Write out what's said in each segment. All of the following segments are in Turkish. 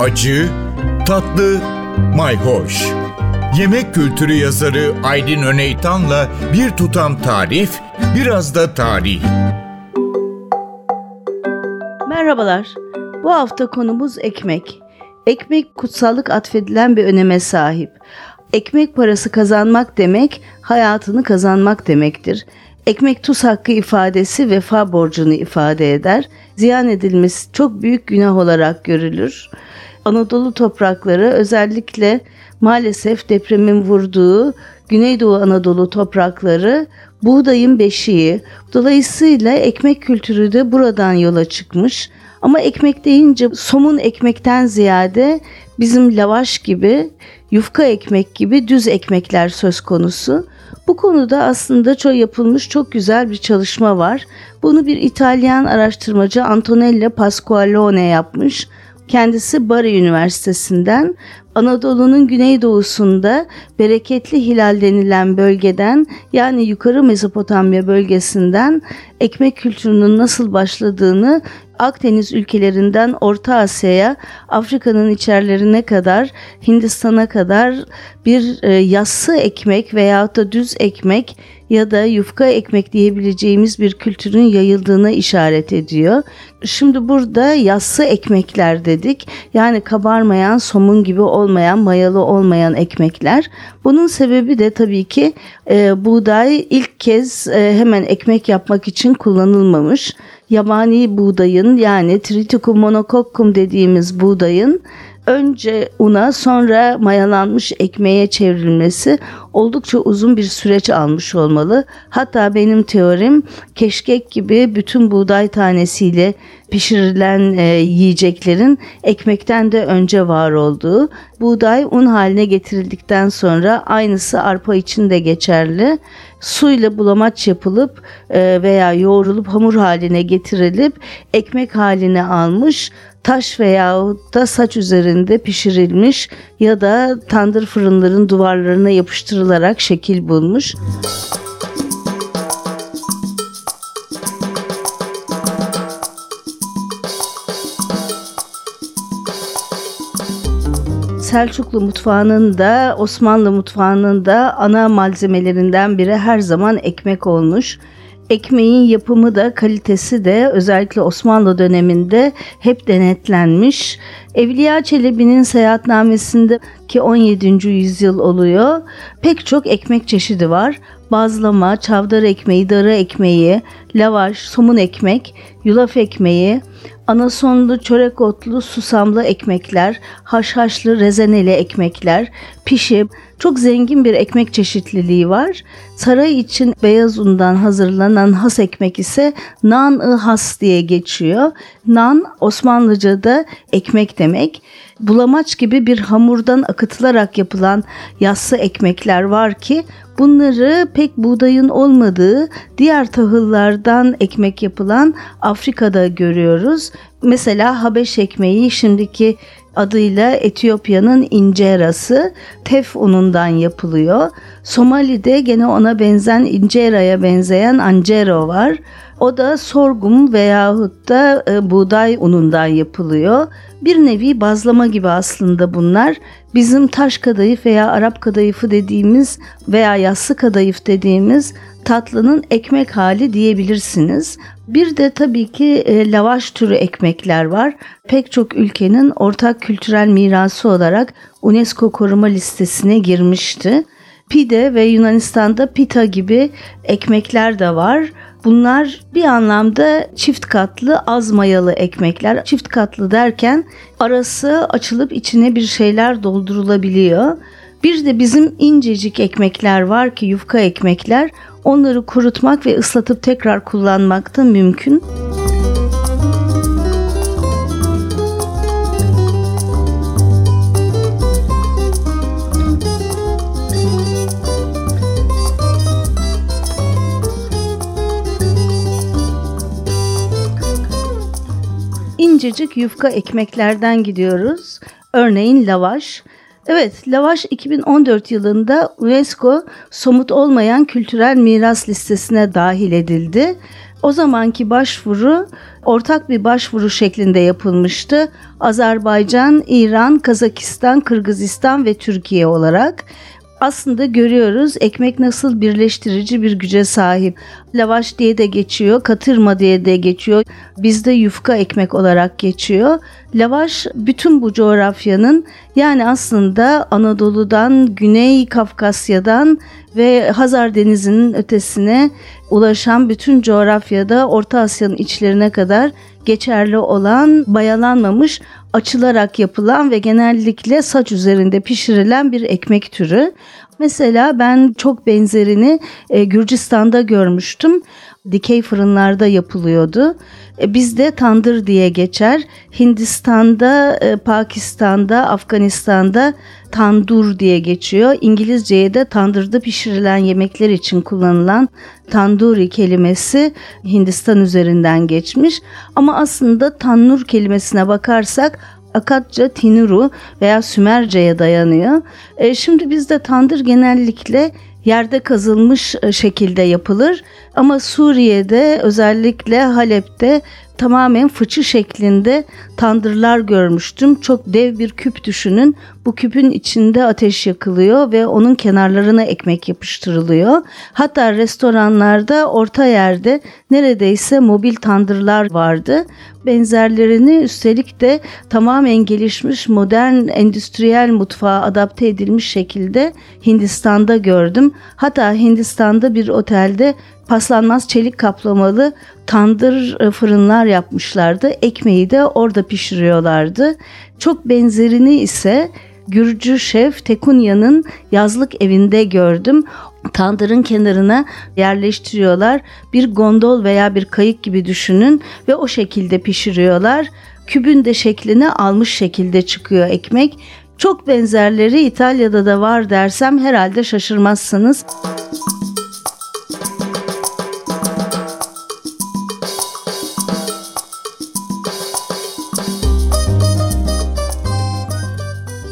acı, tatlı, mayhoş. Yemek kültürü yazarı Aydın Öneytan'la bir tutam tarif, biraz da tarih. Merhabalar. Bu hafta konumuz ekmek. Ekmek kutsallık atfedilen bir öneme sahip. Ekmek parası kazanmak demek, hayatını kazanmak demektir. Ekmek tuz hakkı ifadesi vefa borcunu ifade eder. Ziyan edilmesi çok büyük günah olarak görülür. Anadolu toprakları özellikle maalesef depremin vurduğu Güneydoğu Anadolu toprakları buğdayın beşiği. Dolayısıyla ekmek kültürü de buradan yola çıkmış. Ama ekmek deyince somun ekmekten ziyade bizim lavaş gibi, yufka ekmek gibi düz ekmekler söz konusu. Bu konuda aslında çok yapılmış çok güzel bir çalışma var. Bunu bir İtalyan araştırmacı Antonella Pasqualone yapmış. Kendisi Bari Üniversitesi'nden Anadolu'nun güneydoğusunda bereketli hilal denilen bölgeden yani yukarı Mezopotamya bölgesinden ekmek kültürünün nasıl başladığını Akdeniz ülkelerinden Orta Asya'ya, Afrika'nın içerlerine kadar, Hindistan'a kadar bir e, yassı ekmek veyahut da düz ekmek ya da yufka ekmek diyebileceğimiz bir kültürün yayıldığına işaret ediyor. Şimdi burada yassı ekmekler dedik. Yani kabarmayan, somun gibi olmayan, mayalı olmayan ekmekler. Bunun sebebi de tabii ki e, buğday ilk kez e, hemen ekmek yapmak için kullanılmamış yabani buğdayın yani Triticum monococcum dediğimiz buğdayın önce una sonra mayalanmış ekmeğe çevrilmesi oldukça uzun bir süreç almış olmalı. Hatta benim teorim keşkek gibi bütün buğday tanesiyle pişirilen e, yiyeceklerin ekmekten de önce var olduğu. Buğday un haline getirildikten sonra aynısı arpa için de geçerli. Suyla bulamaç yapılıp e, veya yoğrulup hamur haline getirilip ekmek haline almış taş veya da saç üzerinde pişirilmiş ya da tandır fırınların duvarlarına yapıştırılarak şekil bulmuş. Selçuklu mutfağının da Osmanlı mutfağının da ana malzemelerinden biri her zaman ekmek olmuş. Ekmeğin yapımı da kalitesi de özellikle Osmanlı döneminde hep denetlenmiş. Evliya Çelebi'nin seyahatnamesinde ki 17. yüzyıl oluyor. Pek çok ekmek çeşidi var. Bazlama, çavdar ekmeği, dara ekmeği, lavaş, somun ekmek, yulaf ekmeği, anasonlu, çörek otlu, susamlı ekmekler, haşhaşlı, rezeneli ekmekler, pişi, çok zengin bir ekmek çeşitliliği var. Saray için beyaz undan hazırlanan has ekmek ise nan-ı has diye geçiyor. Nan Osmanlıca'da ekmek demek. Bulamaç gibi bir hamurdan akıtılarak yapılan yassı ekmekler var ki bunları pek buğdayın olmadığı diğer tahıllardan ekmek yapılan Afrika'da görüyoruz. Mesela Habeş ekmeği şimdiki adıyla Etiyopya'nın incerası tef unundan yapılıyor. Somali'de gene ona benzen inceraya benzeyen ancero var. O da sorgum veyahut da e, buğday unundan yapılıyor. Bir nevi bazlama gibi aslında bunlar. Bizim taş kadayıf veya Arap kadayıfı dediğimiz veya yassı kadayıf dediğimiz tatlının ekmek hali diyebilirsiniz. Bir de tabii ki e, lavaş türü ekmekler var. Pek çok ülkenin ortak kültürel mirası olarak UNESCO koruma listesine girmişti. Pide ve Yunanistan'da pita gibi ekmekler de var. Bunlar bir anlamda çift katlı az mayalı ekmekler. Çift katlı derken arası açılıp içine bir şeyler doldurulabiliyor. Bir de bizim incecik ekmekler var ki yufka ekmekler. Onları kurutmak ve ıslatıp tekrar kullanmak da mümkün. incecik yufka ekmeklerden gidiyoruz. Örneğin lavaş. Evet, lavaş 2014 yılında UNESCO somut olmayan kültürel miras listesine dahil edildi. O zamanki başvuru ortak bir başvuru şeklinde yapılmıştı. Azerbaycan, İran, Kazakistan, Kırgızistan ve Türkiye olarak aslında görüyoruz ekmek nasıl birleştirici bir güce sahip. Lavaş diye de geçiyor, katırma diye de geçiyor. Bizde yufka ekmek olarak geçiyor. Lavaş bütün bu coğrafyanın yani aslında Anadolu'dan, Güney Kafkasya'dan ve Hazar Denizi'nin ötesine ulaşan bütün coğrafyada Orta Asya'nın içlerine kadar geçerli olan bayalanmamış açılarak yapılan ve genellikle saç üzerinde pişirilen bir ekmek türü. Mesela ben çok benzerini e, Gürcistan'da görmüştüm. Dikey fırınlarda yapılıyordu. E, bizde tandır diye geçer. Hindistan'da, e, Pakistan'da, Afganistan'da tandur diye geçiyor. İngilizceye de tandırda pişirilen yemekler için kullanılan tanduri kelimesi Hindistan üzerinden geçmiş. Ama aslında tannur kelimesine bakarsak Akatça, Tinuru veya Sümerce'ye dayanıyor. E, şimdi bizde tandır genellikle yerde kazılmış e, şekilde yapılır ama Suriye'de özellikle Halep'te tamamen fıçı şeklinde tandırlar görmüştüm. Çok dev bir küp düşünün. Bu küpün içinde ateş yakılıyor ve onun kenarlarına ekmek yapıştırılıyor. Hatta restoranlarda orta yerde neredeyse mobil tandırlar vardı. Benzerlerini üstelik de tamamen gelişmiş modern endüstriyel mutfağa adapte edilmiş şekilde Hindistan'da gördüm. Hatta Hindistan'da bir otelde paslanmaz çelik kaplamalı tandır e, fırınlar yapmışlardı. Ekmeği de orada pişiriyorlardı. Çok benzerini ise Gürcü şef Tekunya'nın yazlık evinde gördüm. Tandırın kenarına yerleştiriyorlar. Bir gondol veya bir kayık gibi düşünün ve o şekilde pişiriyorlar. Kübün de şeklini almış şekilde çıkıyor ekmek. Çok benzerleri İtalya'da da var dersem herhalde şaşırmazsınız.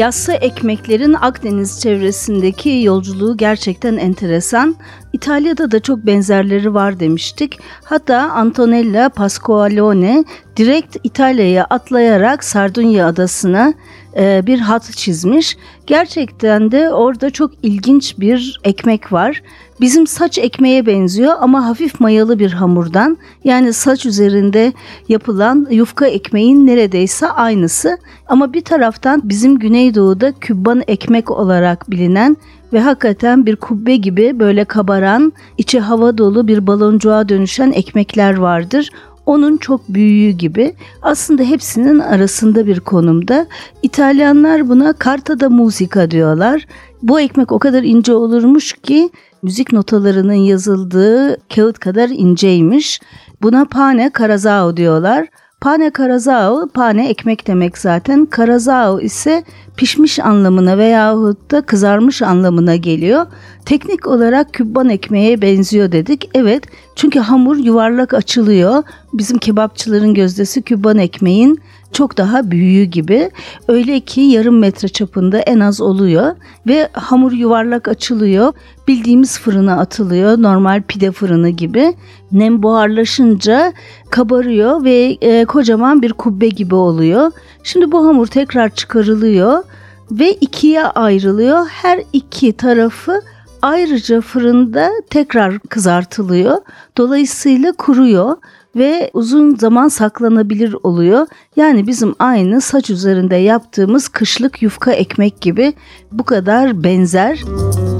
Yassı ekmeklerin Akdeniz çevresindeki yolculuğu gerçekten enteresan. İtalya'da da çok benzerleri var demiştik. Hatta Antonella Pasqualone direkt İtalya'ya atlayarak Sardunya adasına e, bir hat çizmiş. Gerçekten de orada çok ilginç bir ekmek var. Bizim saç ekmeğe benziyor ama hafif mayalı bir hamurdan. Yani saç üzerinde yapılan yufka ekmeğin neredeyse aynısı. Ama bir taraftan bizim Güneydoğu'da kübban ekmek olarak bilinen ve hakikaten bir kubbe gibi böyle kabaran, içi hava dolu bir baloncuğa dönüşen ekmekler vardır onun çok büyüğü gibi aslında hepsinin arasında bir konumda. İtalyanlar buna carta da musica diyorlar. Bu ekmek o kadar ince olurmuş ki müzik notalarının yazıldığı kağıt kadar inceymiş. Buna pane karazao diyorlar. Pane karazao, pane ekmek demek zaten. Karazao ise pişmiş anlamına veyahut da kızarmış anlamına geliyor. Teknik olarak kübban ekmeğe benziyor dedik. Evet çünkü hamur yuvarlak açılıyor. Bizim kebapçıların gözdesi kübban ekmeğin çok daha büyüğü gibi. Öyle ki yarım metre çapında en az oluyor ve hamur yuvarlak açılıyor. Bildiğimiz fırına atılıyor. Normal pide fırını gibi. Nem buharlaşınca kabarıyor ve e, kocaman bir kubbe gibi oluyor. Şimdi bu hamur tekrar çıkarılıyor ve ikiye ayrılıyor. Her iki tarafı ayrıca fırında tekrar kızartılıyor. Dolayısıyla kuruyor ve uzun zaman saklanabilir oluyor. Yani bizim aynı saç üzerinde yaptığımız kışlık yufka ekmek gibi bu kadar benzer. Müzik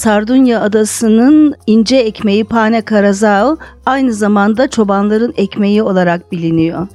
Sardunya adasının ince ekmeği pane karazao aynı zamanda çobanların ekmeği olarak biliniyor.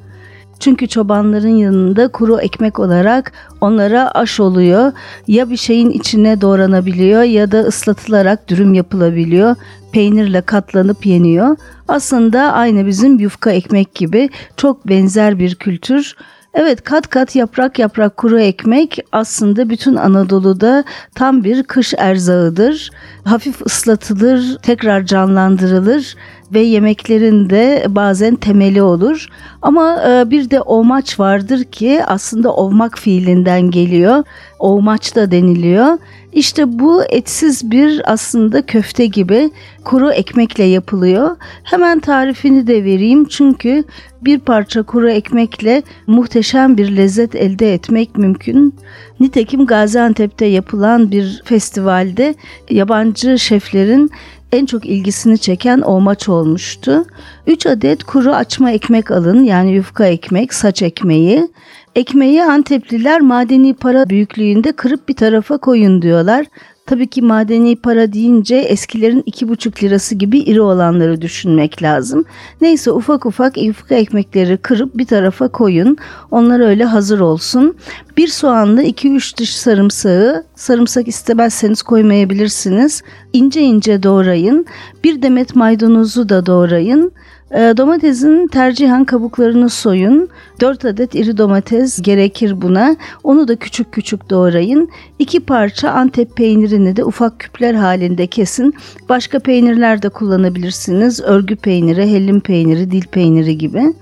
Çünkü çobanların yanında kuru ekmek olarak onlara aş oluyor. Ya bir şeyin içine doğranabiliyor ya da ıslatılarak dürüm yapılabiliyor. Peynirle katlanıp yeniyor. Aslında aynı bizim yufka ekmek gibi çok benzer bir kültür. Evet kat kat yaprak yaprak kuru ekmek aslında bütün Anadolu'da tam bir kış erzağıdır. Hafif ıslatılır, tekrar canlandırılır ve yemeklerin de bazen temeli olur. Ama e, bir de omaç vardır ki aslında ovmak fiilinden geliyor. Ovmaç da deniliyor. İşte bu etsiz bir aslında köfte gibi kuru ekmekle yapılıyor. Hemen tarifini de vereyim çünkü bir parça kuru ekmekle muhteşem bir lezzet elde etmek mümkün. Nitekim Gaziantep'te yapılan bir festivalde yabancı şeflerin en çok ilgisini çeken o maç olmuştu. 3 adet kuru açma ekmek alın yani yufka ekmek, saç ekmeği. Ekmeği Antepliler madeni para büyüklüğünde kırıp bir tarafa koyun diyorlar. Tabii ki madeni para deyince eskilerin iki buçuk lirası gibi iri olanları düşünmek lazım. Neyse ufak ufak yufka ekmekleri kırıp bir tarafa koyun. Onlar öyle hazır olsun. Bir soğanla iki üç diş sarımsağı, sarımsak istemezseniz koymayabilirsiniz. İnce ince doğrayın. Bir demet maydanozu da doğrayın. Ee, domatesin tercihen kabuklarını soyun. 4 adet iri domates gerekir buna. Onu da küçük küçük doğrayın. 2 parça antep peynirini de ufak küpler halinde kesin. Başka peynirler de kullanabilirsiniz. Örgü peyniri, hellim peyniri, dil peyniri gibi.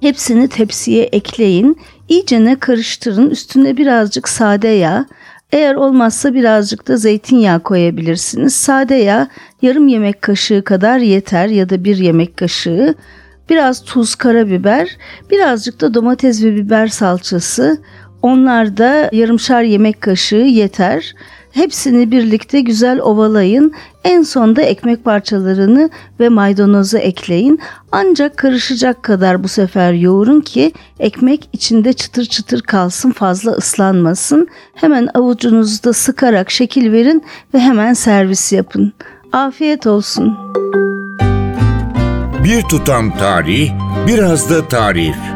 Hepsini tepsiye ekleyin. İyicene karıştırın. Üstüne birazcık sade yağ, eğer olmazsa birazcık da zeytinyağı koyabilirsiniz. Sade yağ yarım yemek kaşığı kadar yeter ya da bir yemek kaşığı. Biraz tuz, karabiber, birazcık da domates ve biber salçası. Onlar da yarımşar yemek kaşığı yeter. Hepsini birlikte güzel ovalayın. En sonda ekmek parçalarını ve maydanozu ekleyin. Ancak karışacak kadar bu sefer yoğurun ki ekmek içinde çıtır çıtır kalsın fazla ıslanmasın. Hemen avucunuzda sıkarak şekil verin ve hemen servis yapın. Afiyet olsun. Bir tutam tarih, biraz da tarif.